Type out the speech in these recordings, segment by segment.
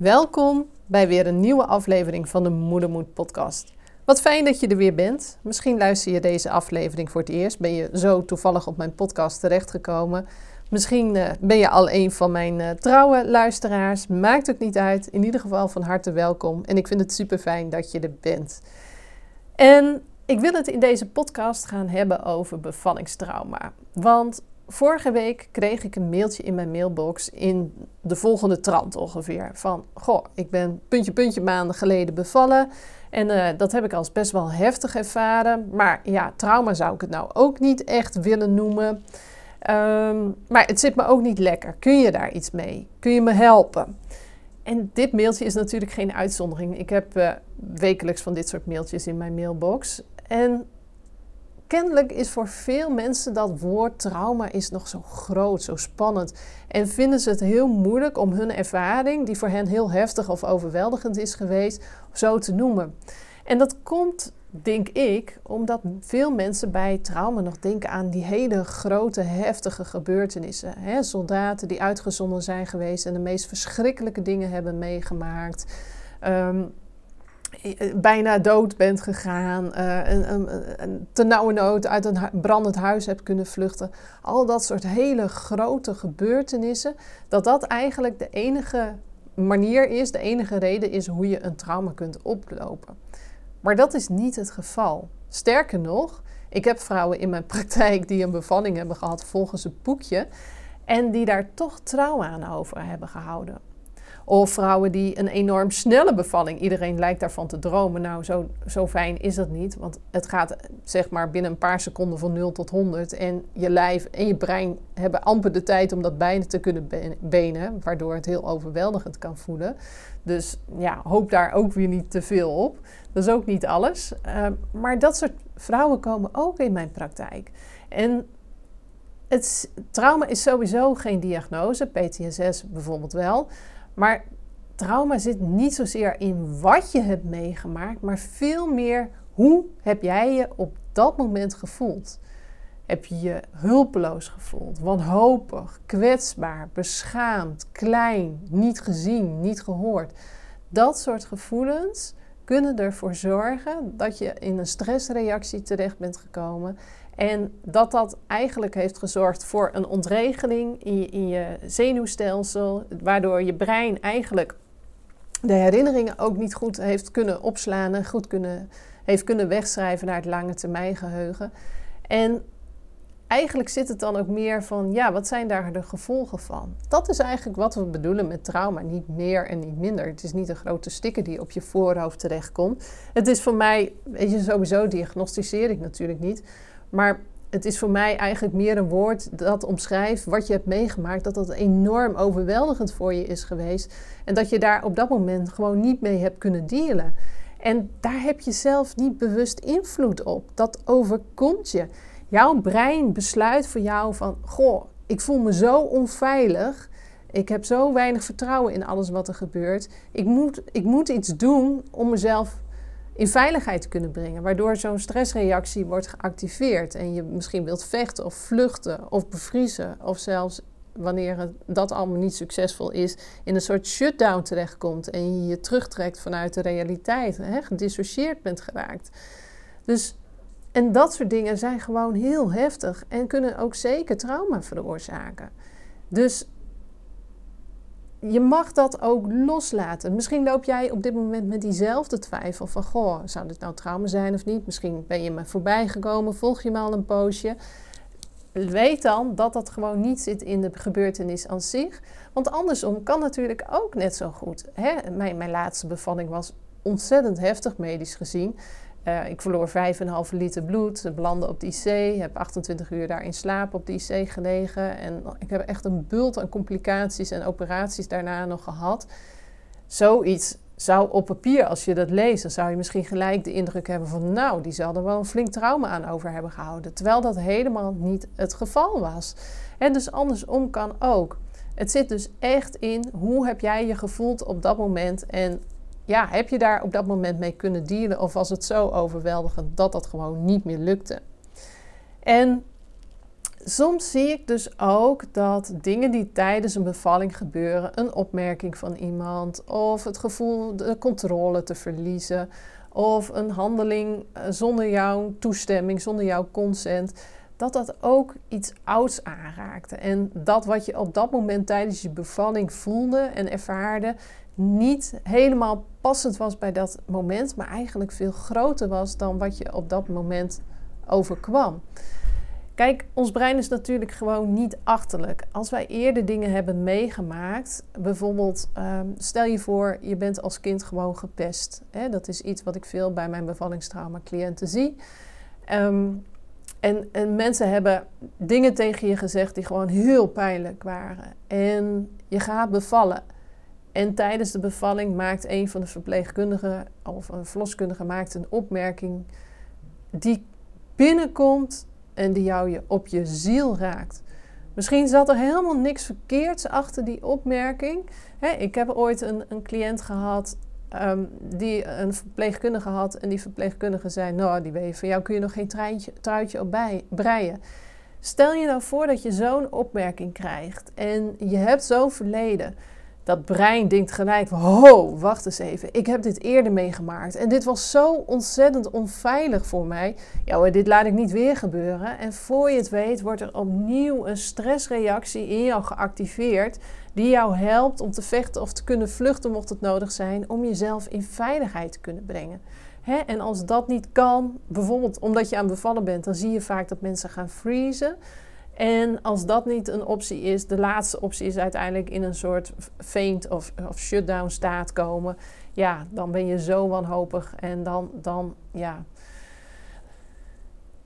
Welkom bij weer een nieuwe aflevering van de Moedermoed podcast. Wat fijn dat je er weer bent. Misschien luister je deze aflevering voor het eerst. Ben je zo toevallig op mijn podcast terechtgekomen. Misschien uh, ben je al een van mijn uh, trouwe luisteraars. Maakt ook niet uit. In ieder geval van harte welkom. En ik vind het super fijn dat je er bent. En ik wil het in deze podcast gaan hebben over bevallingstrauma. Want vorige week kreeg ik een mailtje in mijn mailbox in de volgende trant ongeveer. Van, goh, ik ben puntje puntje maanden geleden bevallen. En uh, dat heb ik als best wel heftig ervaren. Maar ja, trauma zou ik het nou ook niet echt willen noemen. Um, maar het zit me ook niet lekker. Kun je daar iets mee? Kun je me helpen? En dit mailtje is natuurlijk geen uitzondering. Ik heb uh, wekelijks van dit soort mailtjes in mijn mailbox. En kennelijk is voor veel mensen dat woord trauma is nog zo groot, zo spannend. En vinden ze het heel moeilijk om hun ervaring, die voor hen heel heftig of overweldigend is geweest, zo te noemen. En dat komt, denk ik, omdat veel mensen bij trauma nog denken aan die hele grote, heftige gebeurtenissen. Hè? Soldaten die uitgezonden zijn geweest en de meest verschrikkelijke dingen hebben meegemaakt. Um, bijna dood bent gegaan, uh, een, een, een nood uit een brandend huis hebt kunnen vluchten. Al dat soort hele grote gebeurtenissen, dat dat eigenlijk de enige manier is, de enige reden is hoe je een trauma kunt oplopen. Maar dat is niet het geval. Sterker nog, ik heb vrouwen in mijn praktijk die een bevalling hebben gehad volgens een boekje en die daar toch trauma aan over hebben gehouden. Of vrouwen die een enorm snelle bevalling. Iedereen lijkt daarvan te dromen. Nou, zo, zo fijn is dat niet. Want het gaat zeg maar binnen een paar seconden van 0 tot 100. En je lijf en je brein hebben amper de tijd om dat bijna te kunnen benen. Waardoor het heel overweldigend kan voelen. Dus ja, hoop daar ook weer niet te veel op. Dat is ook niet alles. Uh, maar dat soort vrouwen komen ook in mijn praktijk. En het trauma is sowieso geen diagnose, PTSS bijvoorbeeld wel. Maar trauma zit niet zozeer in wat je hebt meegemaakt, maar veel meer hoe heb jij je op dat moment gevoeld. Heb je je hulpeloos gevoeld, wanhopig, kwetsbaar, beschaamd, klein, niet gezien, niet gehoord? Dat soort gevoelens kunnen ervoor zorgen dat je in een stressreactie terecht bent gekomen en dat dat eigenlijk heeft gezorgd voor een ontregeling in je, in je zenuwstelsel, waardoor je brein eigenlijk de herinneringen ook niet goed heeft kunnen opslaan en goed kunnen, heeft kunnen wegschrijven naar het lange termijn geheugen. En eigenlijk zit het dan ook meer van, ja, wat zijn daar de gevolgen van? Dat is eigenlijk wat we bedoelen met trauma, niet meer en niet minder. Het is niet een grote sticker die op je voorhoofd terechtkomt. Het is voor mij, weet je, sowieso diagnosticeer ik natuurlijk niet. Maar het is voor mij eigenlijk meer een woord dat omschrijft wat je hebt meegemaakt. Dat dat enorm overweldigend voor je is geweest. En dat je daar op dat moment gewoon niet mee hebt kunnen dealen. En daar heb je zelf niet bewust invloed op. Dat overkomt je. Jouw brein besluit voor jou van: Goh, ik voel me zo onveilig. Ik heb zo weinig vertrouwen in alles wat er gebeurt. Ik moet, ik moet iets doen om mezelf in veiligheid kunnen brengen. Waardoor zo'n stressreactie wordt geactiveerd. En je misschien wilt vechten of vluchten of bevriezen. Of zelfs wanneer dat allemaal niet succesvol is, in een soort shutdown terechtkomt. En je je terugtrekt vanuit de realiteit. Hè, gedissocieerd bent geraakt. Dus, en dat soort dingen zijn gewoon heel heftig. En kunnen ook zeker trauma veroorzaken. Dus je mag dat ook loslaten. Misschien loop jij op dit moment met diezelfde twijfel van... goh, zou dit nou trauma zijn of niet? Misschien ben je me voorbij gekomen, volg je me al een poosje. Weet dan dat dat gewoon niet zit in de gebeurtenis aan zich. Want andersom kan natuurlijk ook net zo goed. Hè? Mijn, mijn laatste bevalling was ontzettend heftig medisch gezien. Uh, ik verloor 5,5 liter bloed, belandde op de IC, heb 28 uur daar in slaap op de IC gelegen. En ik heb echt een bult aan complicaties en operaties daarna nog gehad. Zoiets zou op papier, als je dat leest, dan zou je misschien gelijk de indruk hebben van... nou, die zal er wel een flink trauma aan over hebben gehouden. Terwijl dat helemaal niet het geval was. En dus andersom kan ook. Het zit dus echt in hoe heb jij je gevoeld op dat moment en ja, heb je daar op dat moment mee kunnen dealen? Of was het zo overweldigend dat dat gewoon niet meer lukte? En soms zie ik dus ook dat dingen die tijdens een bevalling gebeuren, een opmerking van iemand of het gevoel de controle te verliezen of een handeling eh, zonder jouw toestemming, zonder jouw consent, dat dat ook iets ouds aanraakte. En dat wat je op dat moment tijdens je bevalling voelde en ervaarde, niet helemaal passend was bij dat moment, maar eigenlijk veel groter was dan wat je op dat moment overkwam. Kijk, ons brein is natuurlijk gewoon niet achterlijk. Als wij eerder dingen hebben meegemaakt, bijvoorbeeld ehm, stel je voor, je bent als kind gewoon gepest. Dat is iets wat ik veel bij mijn bevallingstrauma-cliënten zie. Ehm, en, en mensen hebben dingen tegen je gezegd die gewoon heel pijnlijk waren. En je gaat bevallen. En tijdens de bevalling maakt een van de verpleegkundigen of een verloskundige maakt een opmerking die binnenkomt en die jou je op je ziel raakt. Misschien zat er helemaal niks verkeerds achter die opmerking. ik heb ooit een, een cliënt gehad um, die een verpleegkundige had. En die verpleegkundige zei: Nou, die weet van jou kun je nog geen truitje, truitje op bij, breien. Stel je nou voor dat je zo'n opmerking krijgt en je hebt zo'n verleden dat brein denkt gelijk ho, wacht eens even, ik heb dit eerder meegemaakt. En dit was zo ontzettend onveilig voor mij. Ja dit laat ik niet weer gebeuren. En voor je het weet wordt er opnieuw een stressreactie in jou geactiveerd... die jou helpt om te vechten of te kunnen vluchten mocht het nodig zijn... om jezelf in veiligheid te kunnen brengen. En als dat niet kan, bijvoorbeeld omdat je aan bevallen bent... dan zie je vaak dat mensen gaan freezen... En als dat niet een optie is, de laatste optie is uiteindelijk in een soort faint of, of shutdown staat komen. Ja, dan ben je zo wanhopig en dan, dan ja.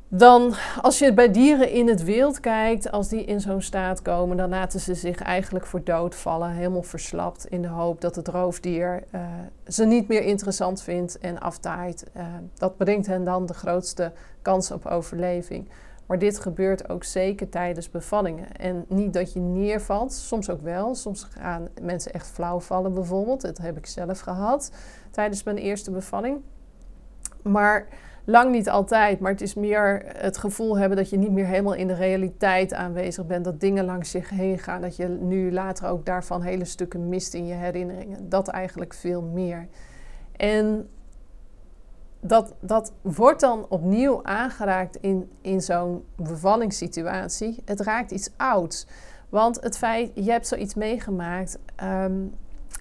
Dan, als je bij dieren in het wild kijkt, als die in zo'n staat komen, dan laten ze zich eigenlijk voor dood vallen, helemaal verslapt, in de hoop dat het roofdier uh, ze niet meer interessant vindt en aftaait. Uh, dat brengt hen dan de grootste kans op overleving. Maar dit gebeurt ook zeker tijdens bevallingen. En niet dat je neervalt, soms ook wel. Soms gaan mensen echt flauw vallen bijvoorbeeld. Dat heb ik zelf gehad tijdens mijn eerste bevalling. Maar lang niet altijd. Maar het is meer het gevoel hebben dat je niet meer helemaal in de realiteit aanwezig bent. Dat dingen langs je heen gaan. Dat je nu later ook daarvan hele stukken mist in je herinneringen. Dat eigenlijk veel meer. En dat, dat wordt dan opnieuw aangeraakt in, in zo'n bevallingssituatie. Het raakt iets ouds. Want het feit, je hebt zoiets meegemaakt ehm,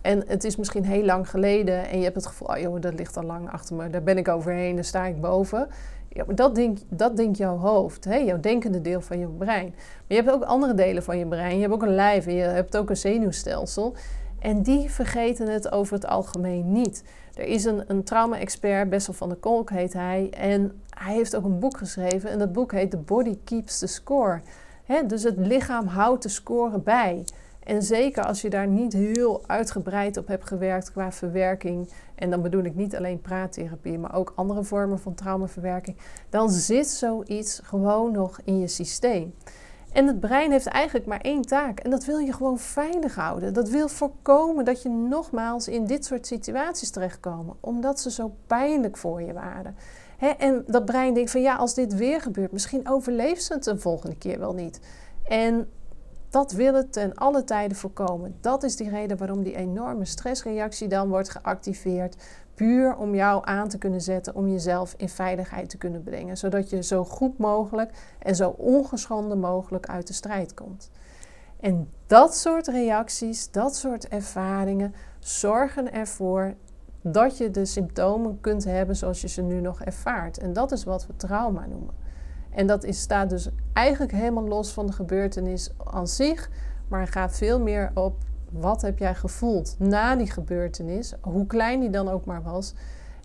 en het is misschien heel lang geleden en je hebt het gevoel, oh joh, dat ligt al lang achter me, daar ben ik overheen, daar sta ik boven. Ja, maar dat denkt dat denkt jouw hoofd, hè? jouw denkende deel van je brein. Maar je hebt ook andere delen van je brein. Je hebt ook een lijf en je hebt ook een zenuwstelsel. En die vergeten het over het algemeen niet. Er is een, een trauma-expert, Bessel van der Kolk heet hij. En hij heeft ook een boek geschreven. En dat boek heet The Body Keeps the Score. dus het lichaam houdt de score bij. En zeker als je daar niet heel uitgebreid op hebt gewerkt qua verwerking. En dan bedoel ik niet alleen praattherapie, maar ook andere vormen van traumaverwerking. Dan zit zoiets gewoon nog in je systeem. En het brein heeft eigenlijk maar één taak. En dat wil je gewoon veilig houden. Dat wil voorkomen dat je nogmaals in dit soort situaties terechtkomt. Omdat ze zo pijnlijk voor je waren. en dat brein denkt van ja, als dit weer gebeurt, misschien overleeft ze het een volgende keer wel niet. En dat wil het ten alle tijden voorkomen. Dat is die reden waarom die enorme stressreactie dan wordt geactiveerd. Puur om jou aan te kunnen zetten om jezelf in veiligheid te kunnen brengen. Zodat je zo goed mogelijk en zo ongeschonden mogelijk uit de strijd komt. En dat soort reacties, dat soort ervaringen zorgen ervoor dat je de symptomen kunt hebben zoals je ze nu nog ervaart. En dat is wat we trauma noemen. En dat is, staat dus eigenlijk helemaal los van de gebeurtenis aan zich, maar gaat veel meer op wat heb jij gevoeld na die gebeurtenis, hoe klein die dan ook maar was,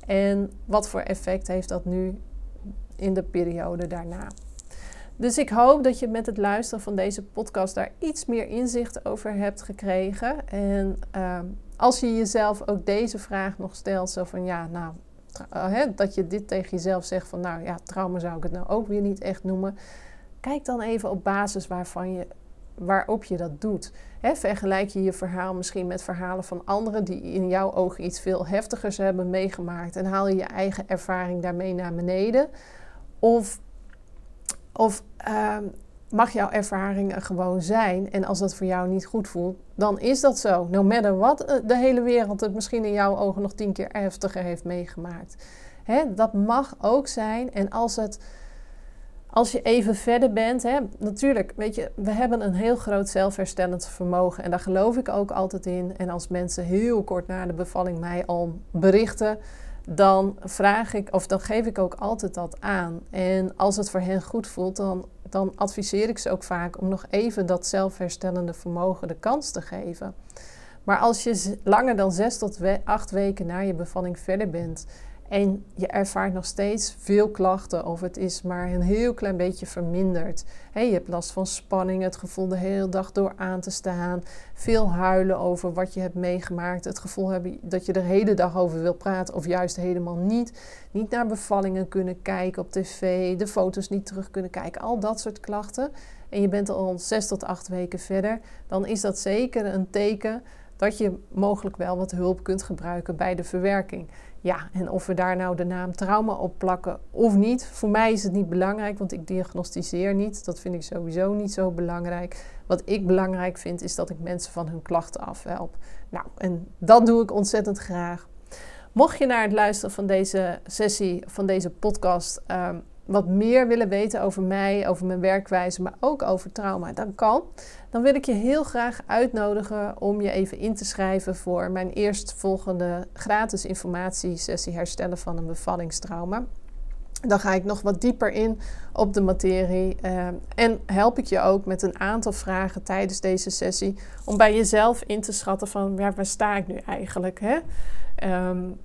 en wat voor effect heeft dat nu in de periode daarna. Dus ik hoop dat je met het luisteren van deze podcast daar iets meer inzicht over hebt gekregen. En uh, als je jezelf ook deze vraag nog stelt, zo van ja, nou, uh, dat je dit tegen jezelf zegt van nou ja, trauma zou ik het nou ook weer niet echt noemen. Kijk dan even op basis waarvan je, waarop je dat doet. He, vergelijk je je verhaal misschien met verhalen van anderen die in jouw ogen iets veel heftigers hebben meegemaakt en haal je je eigen ervaring daarmee naar beneden. Of, of uh, mag jouw ervaring er gewoon zijn. En als dat voor jou niet goed voelt, dan is dat zo. No matter what eh, de hele wereld het misschien in jouw ogen nog tien keer heftiger heeft meegemaakt. Hè, dat mag ook zijn. En als het als je even verder bent, hè, natuurlijk, weet je, we hebben een heel groot zelfherstellend vermogen en daar geloof ik ook altijd in. En als mensen heel kort na de bevalling mij al berichten, dan vraag ik, of dan geef ik ook altijd dat aan. En als het voor hen goed voelt, dan, dan adviseer ik ze ook vaak om nog even dat zelfherstellende vermogen de kans te geven. Maar als je langer dan zes tot acht weken na je bevalling verder bent en je ervaart nog steeds veel klachten of het is maar een heel klein beetje verminderd. je hebt last van spanning, het gevoel de hele dag door aan te staan, veel huilen over wat je hebt meegemaakt, het gevoel hebben dat je de hele dag over wil praten of juist helemaal niet. Niet naar bevallingen kunnen kijken op tv, de foto's niet terug kunnen kijken, al dat soort klachten. En je bent al zes tot acht weken verder, dan is dat zeker een teken dat je mogelijk wel wat hulp kunt gebruiken bij de verwerking. Ja, en of we daar nou de naam trauma op plakken of niet, voor mij is het niet belangrijk, want ik diagnosticeer niet. Dat vind ik sowieso niet zo belangrijk. Wat ik belangrijk vind, is dat ik mensen van hun klachten afhelp. Nou, en dat doe ik ontzettend graag. Mocht je naar het luisteren van deze sessie, van deze podcast, ehm, wat meer willen weten over mij, over mijn werkwijze, maar ook over trauma, dan kan. Dan wil ik je heel graag uitnodigen om je even in te schrijven voor mijn eerstvolgende gratis informatiesessie herstellen van een bevallingstrauma. Dan ga ik nog wat dieper in op de materie uh, en help ik je ook met een aantal vragen tijdens deze sessie om bij jezelf in te schatten van ja, waar sta ik nu eigenlijk? Hè? Um,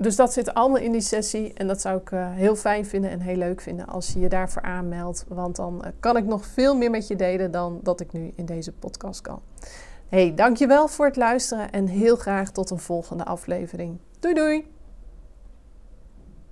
dus dat zit allemaal in die sessie. En dat zou ik uh, heel fijn vinden en heel leuk vinden als je je daarvoor aanmeldt. Want dan uh, kan ik nog veel meer met je delen dan dat ik nu in deze podcast kan. Hey, dankjewel voor het luisteren en heel graag tot een volgende aflevering. Doei doei!